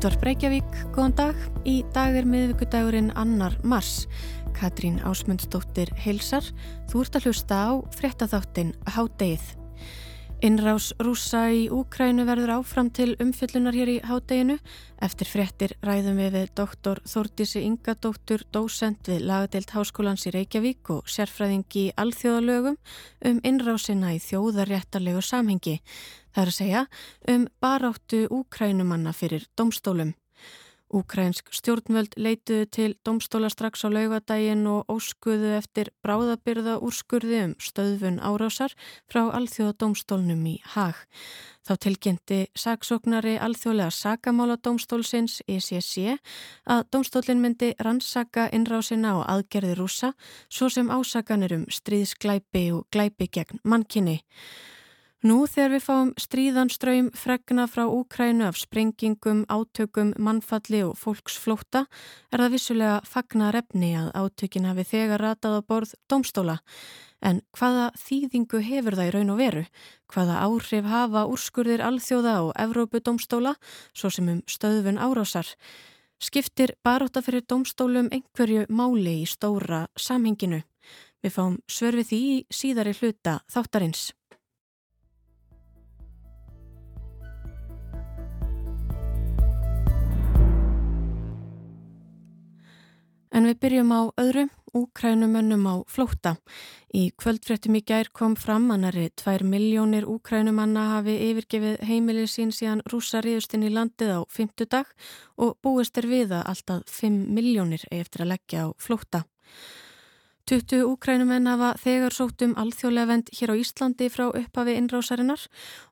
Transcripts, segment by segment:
Útvarp Reykjavík, góðan dag. Í dag er miðvíkudagurinn annar mars. Katrín Ásmundsdóttir heilsar. Þú ert að hlusta á fréttaþáttin Hádegið. Innrás rúsa í Úkrænu verður áfram til umfjöllunar hér í hádeginu. Eftir fréttir ræðum við við doktor Þórdísi Ingadóttur, dósent við lagadeilt háskólans í Reykjavík og sérfræðingi í alþjóðalögum um innrásina í þjóðarréttarlegu samhengi. Það er að segja um baráttu Úkrænumanna fyrir domstólum. Úkrænsk stjórnvöld leituðu til domstóla strax á laugadaginn og óskuðu eftir bráðabyrða úrskurði um stöðfun árásar frá alþjóða domstólnum í Hag. Þá tilkynnti saksóknari alþjóðlega sakamála domstólsins ECC að domstólinn myndi rannsaka innrásina og aðgerði rúsa svo sem ásakanir um stríðsglæpi og glæpi gegn mannkinni. Nú þegar við fáum stríðanströym fregna frá Úkrænu af sprengingum, átökum, mannfalli og fólksflóta er það vissulega fagnar efni að átökin hafi þegar ratað á borð domstóla. En hvaða þýðingu hefur það í raun og veru? Hvaða áhrif hafa úrskurðir alþjóða og Evrópudomstóla, svo sem um stöðfun árásar? Skiptir baróta fyrir domstólum einhverju máli í stóra samhenginu? Við fáum svörfið því í síðari hluta þáttarins. En við byrjum á öðru, úkrænumönnum á flótta. Í kvöldfréttum í gær kom fram næri 2 miljónir úkrænumanna hafi yfirgefið heimilið sín síðan rúsa riðustinn í landið á 50 dag og búist er við að alltaf 5 miljónir eftir að leggja á flótta. 20 úkrænumenn hafa þegar sótt um alþjóðlega vend hér á Íslandi frá upphafi innrásarinnar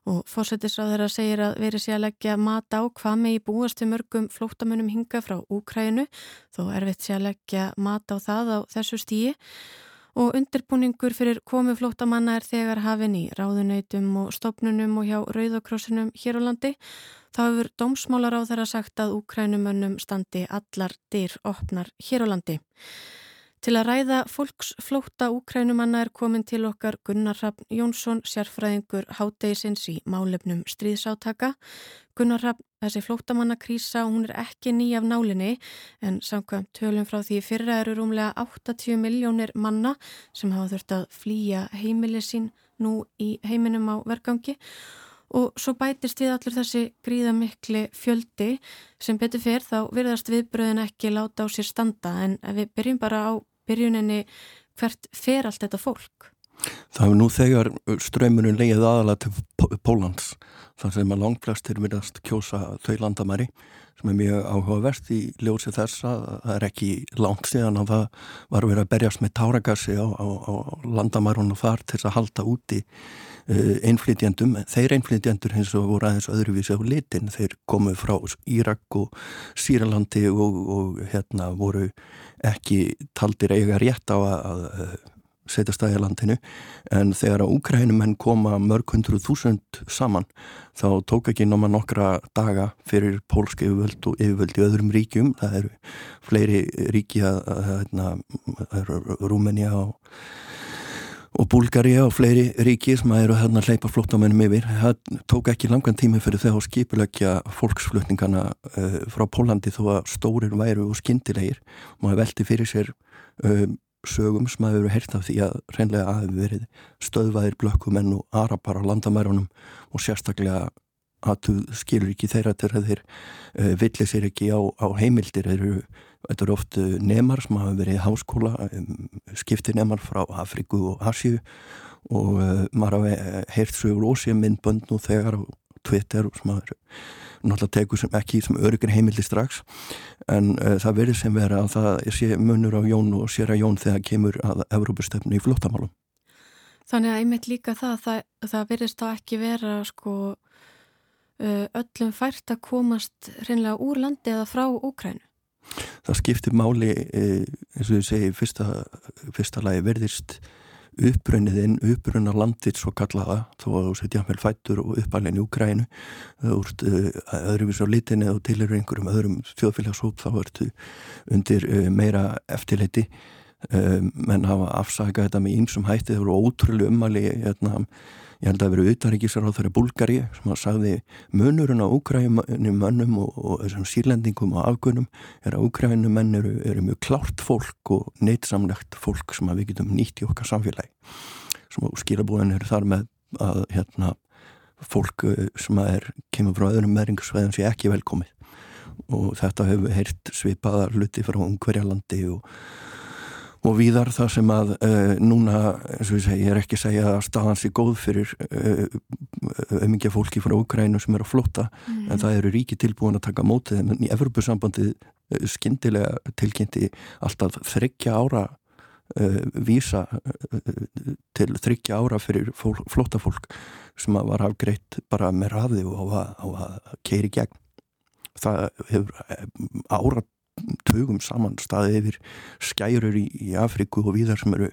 og fórsetisráður að segja að veri sé að leggja mat á hvað megi búast við mörgum flóttamönnum hinga frá Úkrænu þó erfitt sé að leggja mat á það á þessu stíi og undirbúningur fyrir komu flóttamanna er þegar hafin í ráðunöytum og stopnunum og hjá Rauðakrossinum hér á landi. Þá hefur dómsmálar á þeirra sagt að Úkrænumönnum standi allar dyr opnar hér á landi. Til að ræða fólksflóta úkrænumanna er komin til okkar Gunnar Raffn Jónsson, sérfræðingur hátdegisins í málefnum stríðsátaka. Gunnar Raffn, þessi flótamannakrísa, hún er ekki ný af nálinni en samkvæmt tölum frá því fyrra eru rúmlega 80 miljónir manna sem hafa þurft að flýja heimili sín nú í heiminum á vergangi og svo bætist við allur þessi gríða mikli fjöldi sem betur fyrr þá virðast viðbröðin ekki láta á sér standa en við byrjum bara á byrjuninni hvert fer allt þetta fólk? Það hefur nú þegar ströymurinn leiðið aðalega til Pólans þar sem að langflestir verðast kjósa þau landamæri sem er mjög áhugavert í ljósi þess að það er ekki langt síðan að það var verið að berjast með táragassi á, á, á landamærunum þar til að halda úti einflýtjandum. Þeir einflýtjandur hins og voru aðeins öðruvísi á litin. Þeir komu frá Írak og Sýralandi og, og hérna voru ekki taldir eiga rétt á að, að setja stæði að landinu en þegar að Úkrænumenn koma mörg hundruð þúsund saman þá tók ekki náma nokkra daga fyrir pólsk yfirvöld og yfirvöld í öðrum ríkjum það eru fleiri ríki að, að, að Rúmenja og og Búlgari og fleiri ríki sem að eru að hérna hleypa flóttamennum yfir. Það tók ekki langan tími fyrir að skipulegja fólksflutningana uh, frá Pólandi þó að stórir væru og skindilegir og maður veldi fyrir sér um, sögum sem hafa verið heyrt af því að reynlega hafi verið stöðvæðir blökkumenn og arapar á landamærunum og sérstaklega að þú skilur ekki þeirra að þeir uh, villi sér ekki á, á heimildir. Þeir eru, þetta eru oft uh, nemar sem hafa verið í háskóla um, skiptinemar frá Afriku og Asju og uh, maður hafa heyrt sögur og sé myndbönd nú þegar á Twitter og sem hafa náttúrulega tegur sem ekki sem öryggur heimildi strax en uh, það verður sem vera að það sé munur á Jón og sér að Jón þegar kemur að Evrópustöfnu í flottamálum. Þannig að einmitt líka það, það, það verðist þá ekki vera sko öllum fært að komast hreinlega úr landi eða frá Úkrænu. Það skiptir máli eh, eins og ég segi fyrsta, fyrsta lagi verðist upprönniðinn, upprönnar landið svo kallaða, þó að þú setja vel fættur og uppalinn í Ukrænu úr öðruvís á litinni og til eru einhverjum öðrum þjóðfélagshóp þá ertu undir uh, meira eftirleiti um, menn hafa afsakað þetta með einsum hætti, það voru ótrúlega umali hérna, ég held að það verið auðvaríkisar á þeirra Bulgari sem að sagði munurinn á úkrænum mönnum og, og þessum sírlendingum og afgunum er að úkrænum menn eru, eru mjög klárt fólk og neitsamlegt fólk sem við getum nýtt í okkar samfélagi. Sem skilabúðin eru þar með að hérna, fólk eh, sem er, kemur frá öðrum meringasveðum sé ekki velkomið. Og þetta hefur heyrt svipaðar luti frá ungverjalandi og og víðar það sem að uh, núna, eins og ég segi, ég er ekki að segja að staðan sé góð fyrir auðmingja uh, fólki frá Ukrænu sem er að flotta, mm. en það eru ríki tilbúin að taka mótið, en í Evropasambandið uh, skindilega tilkynnti alltaf þryggja ára vísa til þryggja ára fyrir fólk, flotta fólk sem var afgreitt bara með raði og á að keiri gegn það hefur ára tögum saman staði yfir skærur í, í Afriku og víðar sem eru,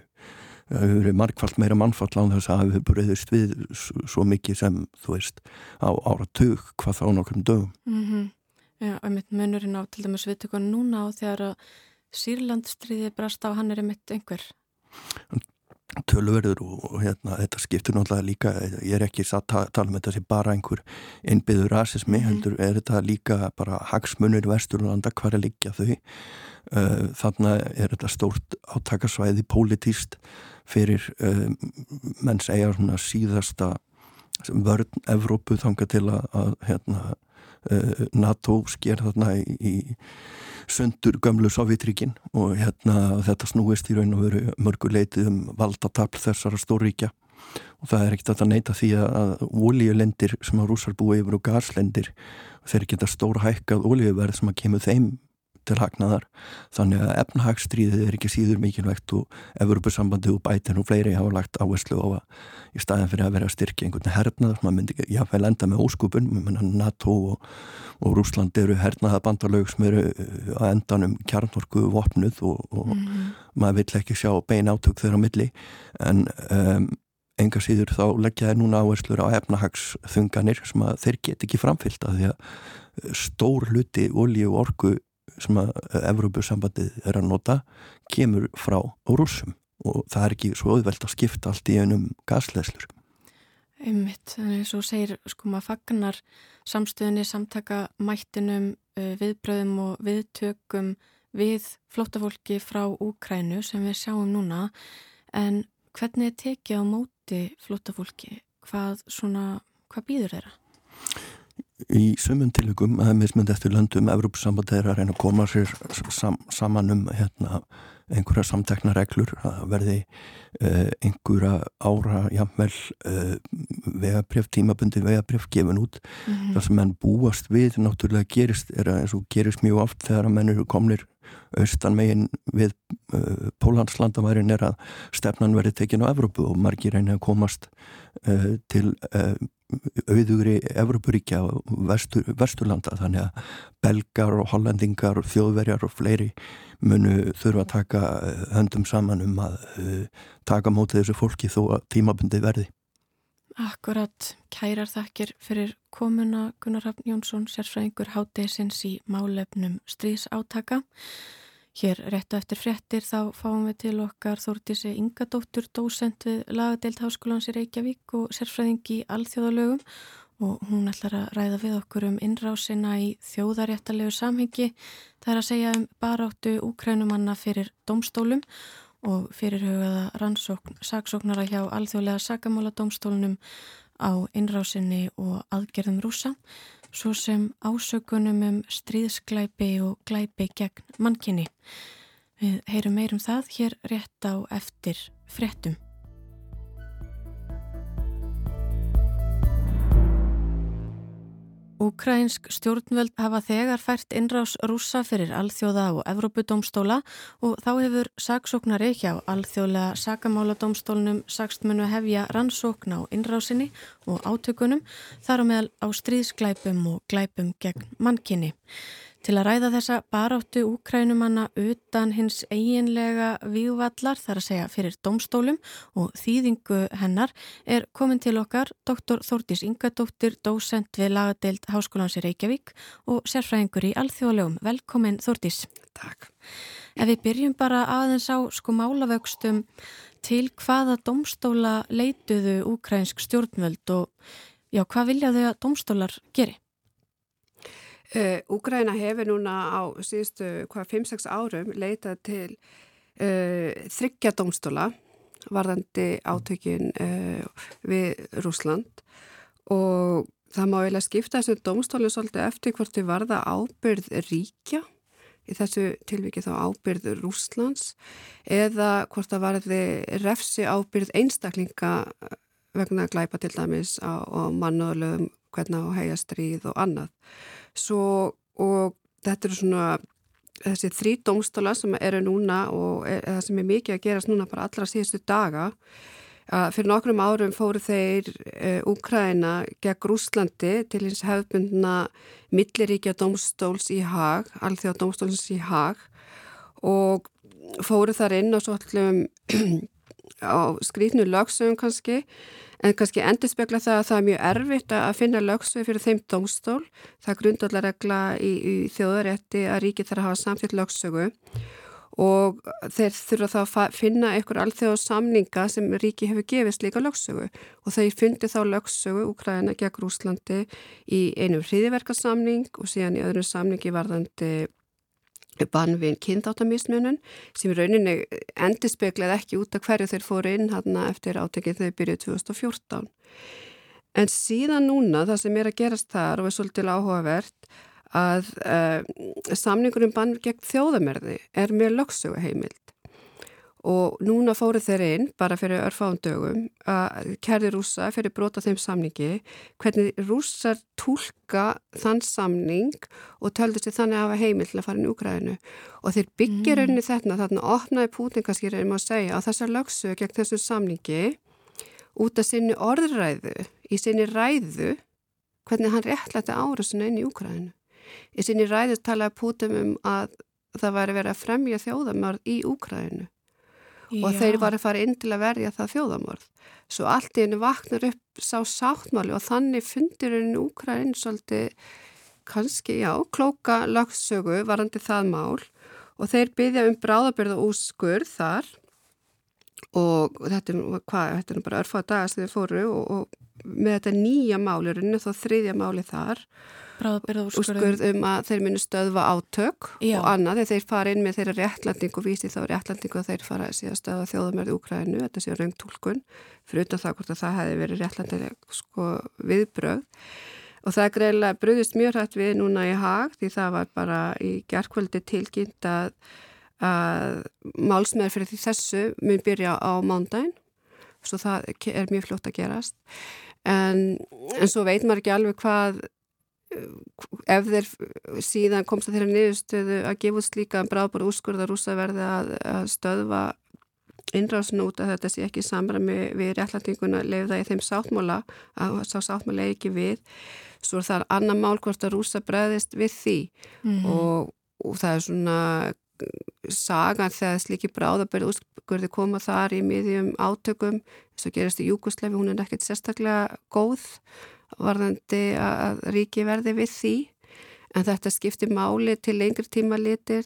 eru markvallt meira mannfall á þess að hafa breyðist við svo mikið sem þú veist á ára tög hvað þá nokkrum dögum mm -hmm. Já, einmitt munurinn á til dæmis viðtökun núna og þegar að Sýrlandstriði brast á hann er einmitt einhver tölverður og, hérna, þetta skiptur náttúrulega líka, ég er ekki satt að tala um þetta sem bara einhver einbyður rasismi, mm. heldur er þetta líka bara hagsmunir vesturlanda hvar er líka þau uh, þannig er þetta stórt átakarsvæði pólitíst fyrir uh, menn segja svona síðasta vörn Evrópu þanga til að, að hérna, NATO sker þarna í, sundur gömlu Sovjetríkin og hérna þetta snúist í raun og veru mörguleitið um valdatapl þessara stóríkja og það er ekkert að neyta því að ólíulendir sem að rúsar búi yfir og gaslendir þeir geta stóra hækkað ólíuverð sem að kemur þeim til hagnaðar þannig að efnahagstríðið er ekki síður mikilvægt og Evropasambandi og bætin og fleiri hafa lagt áherslu á að í staðin fyrir að vera að styrkja einhvern hernað maður myndi ekki jáfnveil enda með óskupun NATO og, og Rúsland eru hernaða bandalög sem eru að endanum kjarnorku vopnuð og, og mm -hmm. maður vill ekki sjá bein átök þeirra á milli en um, enga síður þá leggja þeir núna áherslur á efnahagsþunganir sem að þeir get ekki framfyllt að því að stór hluti olju og orgu sem að Evrópusambandið er að nota kemur frá rúsum og það er ekki svo auðvelt að skipta allt í einum gasleslur. Einmitt, þannig að svo segir sko maður fagnar samstöðinni samtaka mættinum, viðbröðum og viðtökum við flótafólki frá Úkrænu sem við sjáum núna en hvernig er tekið á móti flótafólki? Hvað, svona, hvað býður þeirra? Í sömum tilökum að mismund eftir löndum Evrópusambandið er að reyna að koma sér sam, saman um hérna, einhverja samtekna reglur að verði uh, einhverja ára jamvel uh, vegabrjöf, tímabundi vegabrjöf gefin út. Mm -hmm. Það sem menn búast við náttúrulega gerist er að eins og gerist mjög oft þegar að menn eru komnir austan megin við uh, Pólandslandamærin er að stefnan verði tekin á Evrópu og margir reyna að komast til auðugri Evroparíkja og vestur, vesturlanda þannig að belgar og hollendingar og þjóðverjar og fleiri munu þurfa að taka eh, höndum saman um að uh, taka mótið þessu fólki þó að tímabundi verði. Akkurat, kærar þakkir fyrir komuna Gunnar Hafn Jónsson, sérfræðingur hátdeisins í málefnum stríðsátaka. Hér réttu eftir fréttir þá fáum við til okkar Þórtísi Ingadóttur, dósent við lagadeild Háskólans í Reykjavík og sérfræðingi í alþjóðalögum og hún ætlar að ræða við okkur um innrásina í þjóðaréttalegu samhengi. Það er að segja um baráttu úkrænumanna fyrir domstólum og fyrirhugaða rannsókn, saksóknara hjá alþjóðlega sakamála domstólunum á innrásinni og aðgerðum rúsa svo sem ásökunum um stríðsklæpi og glæpi gegn mannkinni. Við heyrum meirum það hér rétt á eftir frettum. Úkrænsk stjórnvöld hafa þegar fært innrás rúsa fyrir alþjóða og Evrópudómstóla og þá hefur saksóknari hjá alþjóðlega sakamáladómstólunum sagstmunu hefja rannsókn á innrásinni og átökunum þar á meðal á stríðsklæpum og glæpum gegn mannkinni. Til að ræða þessa baráttu úkrænumanna utan hins eiginlega vývallar þar að segja fyrir domstólum og þýðingu hennar er komin til okkar doktor Þórtís Ingadóttir, dósent við lagadeild Háskólans í Reykjavík og sérfræðingur í alþjóðlegum. Velkomin Þórtís. Takk. Ef við byrjum bara aðeins á sko málavöxtum til hvaða domstóla leituðu úkrænsk stjórnvöld og já, hvað vilja þau að domstólar geri? Uh, Úgræna hefur núna á síðustu hvað 5-6 árum leitað til uh, þryggja domstóla varðandi átökin uh, við Rúsland og það má eiginlega skipta þessu domstólu svolítið eftir hvort þau varða ábyrð ríkja í þessu tilviki þá ábyrð Rúslands eða hvort það varði refsi ábyrð einstaklinga vegna glæpa til dæmis á, á mannöðlum, hvernig á heiastríð og annað. Svo, og þetta eru svona þessi þrý domstóla sem eru núna og er, það sem er mikið að gerast núna bara allra síðustu daga fyrir nokkrum árum fóru þeir uh, Úkræna gegn Rúslandi til hins hefðbundna milliríkja domstóls í Hag, alþjóða domstóls í Hag og fóru þar inn á svolum á skrítnu lögsögum kannski en kannski endur spekla það að það er mjög erfitt að finna lögsögu fyrir þeim domstól það er grundallar regla í, í þjóðarétti að ríki þarf að hafa samfétt lögsögu. Og þeir þurfa þá að finna einhver alþjóð samninga sem ríki hefur gefist líka lögsögu. Og þeir fundi þá lögsögu Úkræna gegn Rúslandi í einum hriðiverkarsamning og síðan í öðrum samningi varðandi bann við kynntáttamísmunum sem rauninni endur speklaði ekki út af hverju þeir fóru inn hann eftir átekið þegar byrjuð 2014. En síðan núna það sem er að gerast þar og er svolítið áhugavert að uh, samningur um bann gegn þjóðamerði er með lögsugu heimild og núna fóru þeir inn bara fyrir örfáum dögum að kerði rúsa fyrir brota þeim samningi. Hvernig rúsar tólka þann samning og töldu sér þannig að hafa heimil til að fara inn í Úgræðinu og þeir byggja rauninni mm. þetta þarna opnaði Pútin kannski reynum að segja að þessar lögsugu gegn þessu samningi út af sinni orðræðu í sinni ræðu hvernig hann réttlætti ára inn í Úgræðinu Í sinni ræðist talaði Putin um að það væri verið að fremja þjóðamörð í Úkræðinu og þeir var að fara inn til að verja það þjóðamörð. Svo allt í hennu vaknar upp sá sáttmáli og þannig fundir henni Úkræðin svolítið kannski, já, klóka lagsögu varandi það mál. Og þeir byggja um bráðabyrða úrskurð þar og þetta er, hvað, þetta er bara örfað dagast þegar fóru og, og með þetta nýja málurinn þá þriðja máli þar. Úrskurð um að þeir munu stöðva átök Já. og annað. Þegar þeir fara inn með þeirra réttlanding og vísi þá réttlanding og þeir fara síðan stöðva þjóðumörði Úkrænu, þetta sé raungtúlkun fyrir utan það hvort að það hefði verið réttlandileg sko, viðbröð og það greiðilega bröðist mjög hrætt við núna í hag því það var bara í gerðkvöldi tilkynnt að, að málsmeður fyrir því þessu mun byrja á mándaginn svo það er mjög flott að gerast. En, en svo veit maður ekki alveg hvað ef þeir síðan komst að þeirra niðurstöðu að gefa út slíka bráðbúr úrskurðar rúsa verði að, að stöðva innráðsn út að þetta sé ekki samræmi við réttlætinguna leiða í þeim sáttmála að sá sáttmála ekki við. Svo er það annar mál hvort að rúsa bregðist við því. Mm og, og það er svona sagan þegar slíki bráðabörði úrskurði koma þar í miðjum átökum þess að gerast í Júkoslefi hún er ekkert sérstaklega góð varðandi að ríki verði við því. En þetta skiptir máli til lengri tíma litir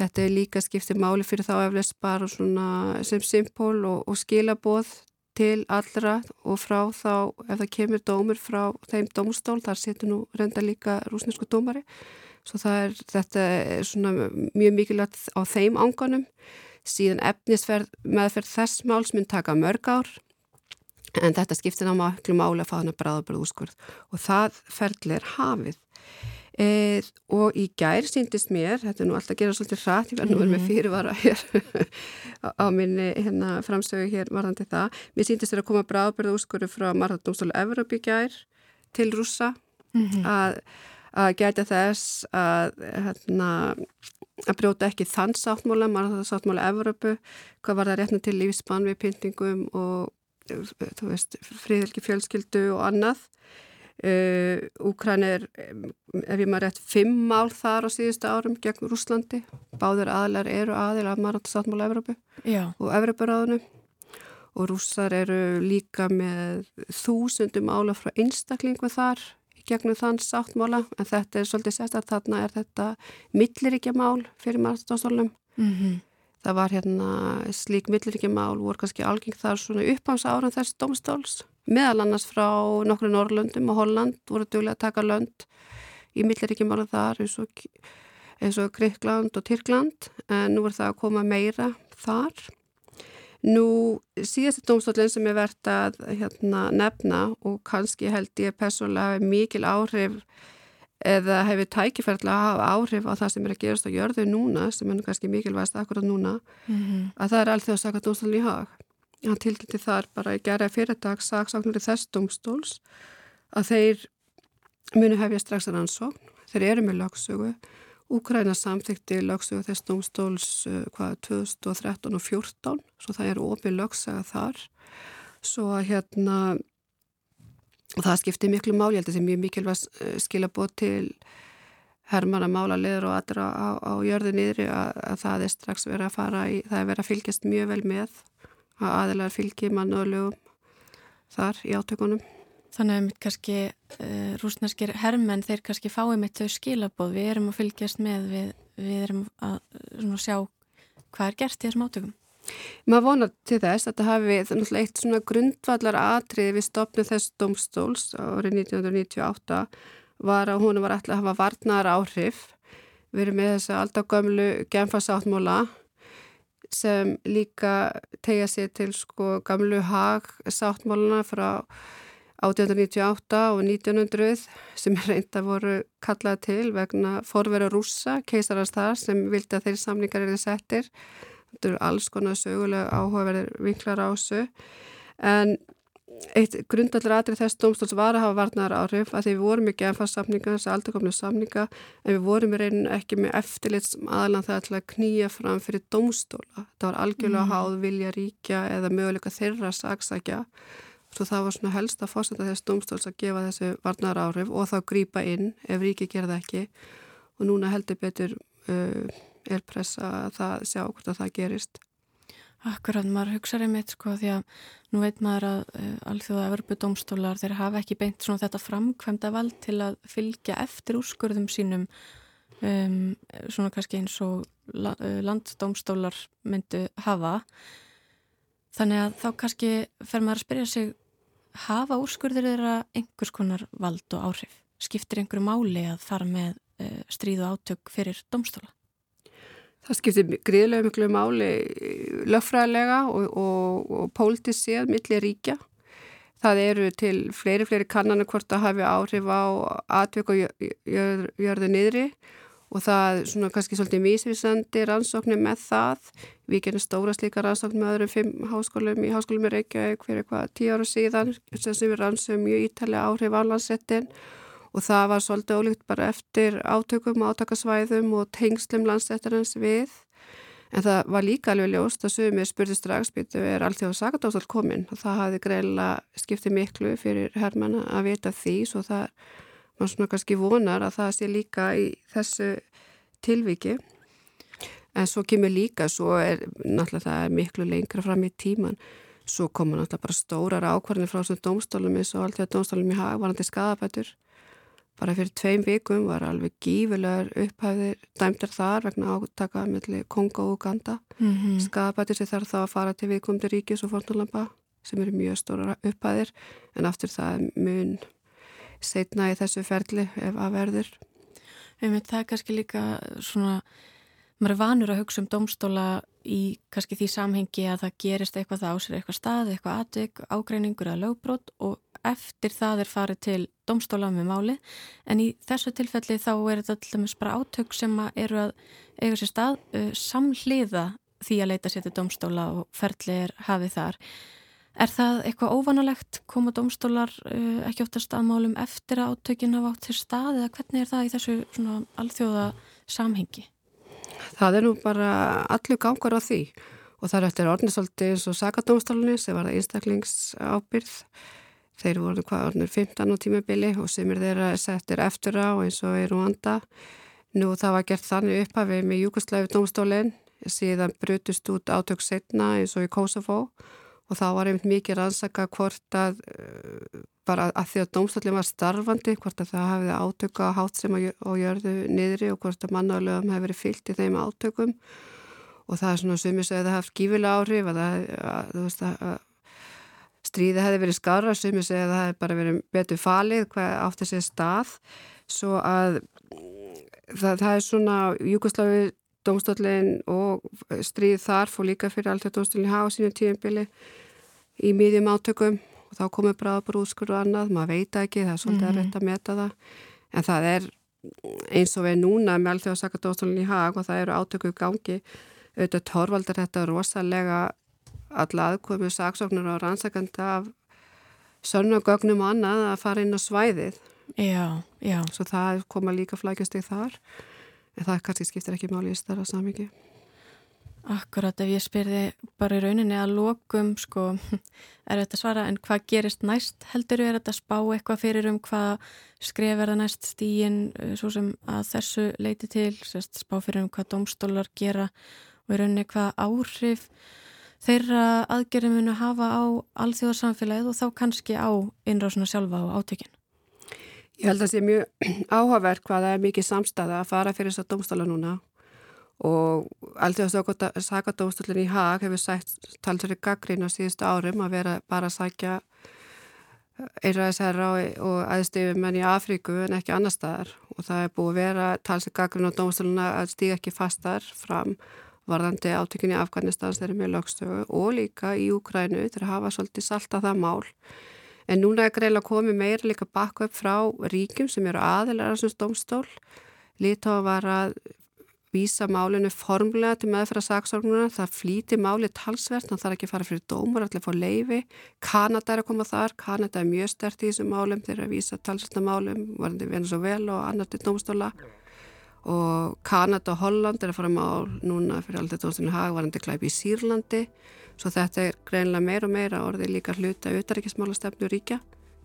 þetta er líka skiptir máli fyrir þá eflest bara sem symbol og, og skilaboð til allra og frá þá ef það kemur dómur frá þeim dómstól, þar setur nú reynda líka rúsnesku dómari svo er, þetta er mjög mikilvægt á þeim ánganum síðan efnisferð meðferð þess máls mun taka mörg ár en þetta skiptir ná maklu máli að fá hana bráðabröð úrskurð. Og það ferðli er hafið. E, og í gær síndist mér, þetta er nú alltaf að gera svolítið hratt, ég verði nú verið með mhm. fyrirvara hér á minni hérna, framstögu hér varðandi það, mér síndist þér að koma bráðabröð úrskurðu frá Marðardómstólu Evropi gær til rúsa mm -hmm. að, að gæta þess að hérna að brjóta ekki þann sáttmóla, marðarsáttmóla Evropu, hvað var það réttin til lífspann við pyntingum og þú veist, fríðelgi fjölskyldu og annað. Uh, Úkræn er, ef ég maður rétt fimm mál þar á síðustu árum gegn Rúslandi, báður aðlar eru aðil af Marantáttmála Evrópu og Evrópuráðinu. Og rússar eru líka með þúsundum ála frá einstaklingu þar gegnum þann sáttmála en þetta er svolítið sérst að þarna er þetta milliríkja mál fyrir Marantáttmálum Mm -hmm. Það var hérna slík milliríkjumál voru kannski algeng þar svona uppháms áran þess domstóls meðal annars frá nokkru Norrlöndum og Holland voru duglega að taka lönd í milliríkjumála þar eins og, eins og Gríkland og Tyrkland en nú er það að koma meira þar. Nú síðastu domstólinn sem er verðt að hérna, nefna og kannski held ég personlega mikil áhrif eða hefur tækifærlega að hafa áhrif á það sem er að gerast á jörðu núna sem er kannski mikilvægast akkurat núna mm -hmm. að það er allþjóð að saka dómstólun í hag hann tilkynnti þar bara í gerða fyrirdag saksóknur í þess dómstóls að þeir muni hefja strax að rannsókn. Þeir eru með lagsögu Úkræna samþykti lagsögu þess dómstóls uh, hvað 2013 og 2014 svo það eru ofið lagsaga þar svo að hérna það skiptir miklu máli, það er mjög mikilvægt eh, skila bót til hermana mála leður og aðra á, á jörðu niðri að, að það er strax verið að fara í, það er verið að fylgjast mjög vel með að aðilar fylgi mann og lögum þar í átökunum. Þannig að mitt kannski uh, rúsnarskir hermenn þeir kannski fáið mitt þau skilabóð, við erum að fylgjast með, við, við erum að svona, sjá hvað er gert í þessum átökum. Maður vonar til þess að það hafi þannig eitt svona grundvallar atriði við stopnum þess domstóls árið 1998 var að hún var alltaf að hafa varnar áhrif. Við erum með þess að alltaf gömlu genfarsáttmóla sem líka tegja sér til sko gamlu hag sáttmóluna frá 1898 og 1900 sem reynda voru kallað til vegna forvera rúsa, keisarars þar sem vildi að þeirri samlingar eru settir. Þetta eru alls konar sögulega áhugaverðir vinklar á þessu. En eitt grundallir aðrið þess domstóls var að hafa varnar áhrif að því við vorum ekki fast samninga, þessi aldrei kominu samninga en við vorum í reynin ekki með eftirlits aðlan það til að knýja fram fyrir domstóla, það var algjörlega mm. háð vilja ríkja eða möguleika þeirra saksækja, svo það var svona helst að fórsenda þess domstóls að gefa þessi varnar áhrif og þá grýpa inn ef ríki gerða ekki og núna heldur betur uh, er pressa að það sjá hvort að það gerist. Akkurat, maður hugsaður einmitt sko því að nú veit maður að uh, alþjóða Evropu domstólar þeir hafa ekki beint svona þetta framkvæmda vald til að fylgja eftir úrskurðum sínum um, svona kannski eins og la, uh, landdómstólar myndu hafa. Þannig að þá kannski fer maður að spyrja sig hafa úrskurður þeirra einhvers konar vald og áhrif? Skiptir einhverju máli að fara með uh, stríð og átök fyrir domstóla? Það skiptir gríðlega miklu máli löffræðilega og, og, og pólitísk séð millir ríkja. Það eru til fleiri, fleiri kannanu hvort að hafi áhrif á atvöku og jör, jörðu niðri og það er svona kannski svolítið mísvísandi rannsóknir með það. Við genum stóra slíka rannsóknir með öðrum fimm háskólum í háskólum í Reykjavík fyrir eitthvað tíu ára síðan sem við rannsóðum mjög ítalega áhrif á landsettin og það var svolítið ólíkt bara eftir átökum, átakasvæðum og tengslum landstættarins við. En það var líka alveg ljóst að sumir spurði strax býtu er alltaf sakadóstal komin og það hafði greiðilega skiptið miklu fyrir herrmanna að vita því svo það var svona kannski vonar að það sé líka í þessu tilviki en svo kemur líka, svo er náttúrulega það er miklu lengra fram í tíman svo koma náttúrulega bara stórar ákvarðinir frá svona domstólum eins og alltaf domstólum í hagvarandi skadabætur bara fyrir tveim vikum var alveg gífilegar upphæfðir dæmtir þar vegna átaka mellir Kongo og Uganda. Mm -hmm. skapættir sér þar þá að fara til viðkomandi ríkis og fornulamba sem eru mjög stóra upphæðir. En aftur það mun setna í þessu ferli ef að verður. Einmitt, Það er kannski líka svona maður er vanur að hugsa um domstóla í kannski því samhengi að það gerist eitthvað það á sér eitthvað stað, eitthvað atvik, ágreiningur eða lögbrót og eftir það er farið til domstóla með máli en í þessu tilfelli þá er þetta alltaf bara átök sem eru að eiga sér stað uh, samhliða því að leita sér til domstóla og ferli er hafið þar. Er það eitthvað óvanalegt koma domstólar uh, ekki oft að staðmálum eftir að átökin hafa átt til stað eða hvernig er það í þessu alþjóða samhengi? Það er nú bara allur gangar á því. Og það er eftir orðnisolti eins og sakadómstólunni sem var einstaklingsábyrð Þeir voru hvað orðinur 15 á tímabili og sem er þeirra settir eftir á eins og er Rwanda. Nú það var gert þannig upphafið með Júkoslæfi domstólinn, síðan brutust út átök setna eins og í Kosovo og þá var einmitt mikið rannsaka hvort að bara að því að domstólinn var starfandi, hvort að það hafiði átöku á hátt sem á jörðu niðri og hvort að mannálegum hefði verið fyllt í þeim átökum. Og það er svona sumis að það haft gífilega áhrif að, að, að, að stríði hefði verið skara sumis að það hefði bara verið betur falið hvað átti sér stað. Svo að það, það er svona Júkoslavi domstólinn og stríð þar fór líka fyrir alltaf domstólinn hafa sínu tíumbili í miðjum átökum og þá komur bráðbrúðskur og annað, maður veit ekki það er svolítið mm -hmm. að rétt að meta það. En það er eins og við núna með alltaf að saka domstólinn í hag og það eru átöku gangi. Auðvitað tórvaldar þetta rosalega alla aðkomu saksóknur og rannsakanda af sönnagögnum og annað að fara inn á svæðið. Já, já. Svo það koma líka flækjast í þar. En það kannski skiptir ekki máli í starra samingi Akkurat ef ég spyrði bara í rauninni að lokum sko, er þetta svara en hvað gerist næst? Heldur er þetta spá eitthvað fyrir um hvað skref er það næst stíin eh, svo sem að þessu leiti til sérst, spá fyrir um hvað domstólar gera og í rauninni hvað áhrif þeirra aðgerðum munu hafa á alþjóðarsamfélagið og þá kannski á innrásuna sjálfa og átökinn Ég held að það sé mjög áhugaverk hvað það er mikið samstæða að fara fyrir þess að domstóla núna og alltaf sakadómstólinn í Haag hefur sætt talsverði gaggrín á síðustu árum að vera bara að sækja einræðisherra og aðstifum enn í Afríku en ekki annar staðar. Og það er búið að vera talsverði gaggrín á domstóluna að stíga ekki fastar fram varðandi átökinni í Afganistans þeirri með lögstögu og líka í Úkrænu þeir hafa svolítið salta það mál. En núna er greiðilega komið meira líka bakka upp frá ríkjum sem eru aðilar á þessum domstól Lítóa var að vísa málinu formlega til meðfæra saksórnuna, það flíti máli talsvert, þannig að það er ekki að fara fyrir dómur, allir fór leifi, Kanada er að koma þar, Kanada er mjög stert í þessum málum, þeir eru að vísa talsvertna málum, varandi Venezuela og annar til dómstóla og Kanada og Holland er að fara mál núna fyrir alltaf dómstólinu hag, varandi klæpi í Sýrlandi, svo þetta er greinlega meira og meira orðið líka hluta auðaríkismála stefnu ríkja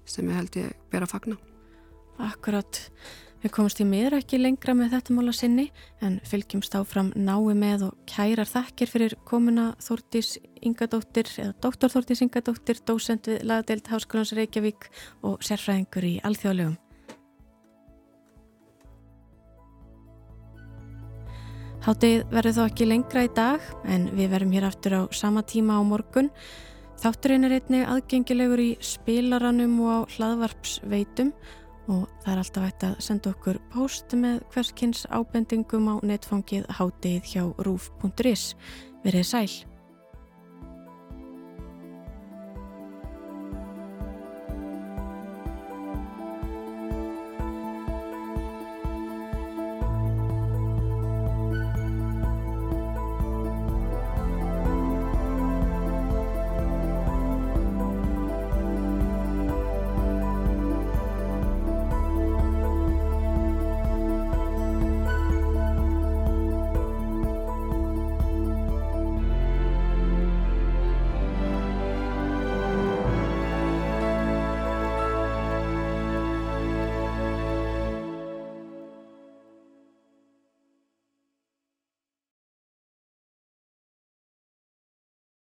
sem ég held ég ber að fagna. Akkurat. Við komumst í miður ekki lengra með þetta mála sinni en fylgjumst áfram nái með og kærar þakkir fyrir komuna Þórtís Ingadóttir eða Dr. Þórtís Ingadóttir, dósend við lagadeild Háskólans Reykjavík og sérfræðingur í alþjóðlegum. Hátið verður þó ekki lengra í dag en við verum hér aftur á sama tíma á morgun. Þátturinn er einnig aðgengilegur í spilaranum og á hlaðvarpsveitum og það er alltaf hægt að senda okkur post með hverskins ábendingum á netfangið hátið hjá rúf.is. Verið sæl!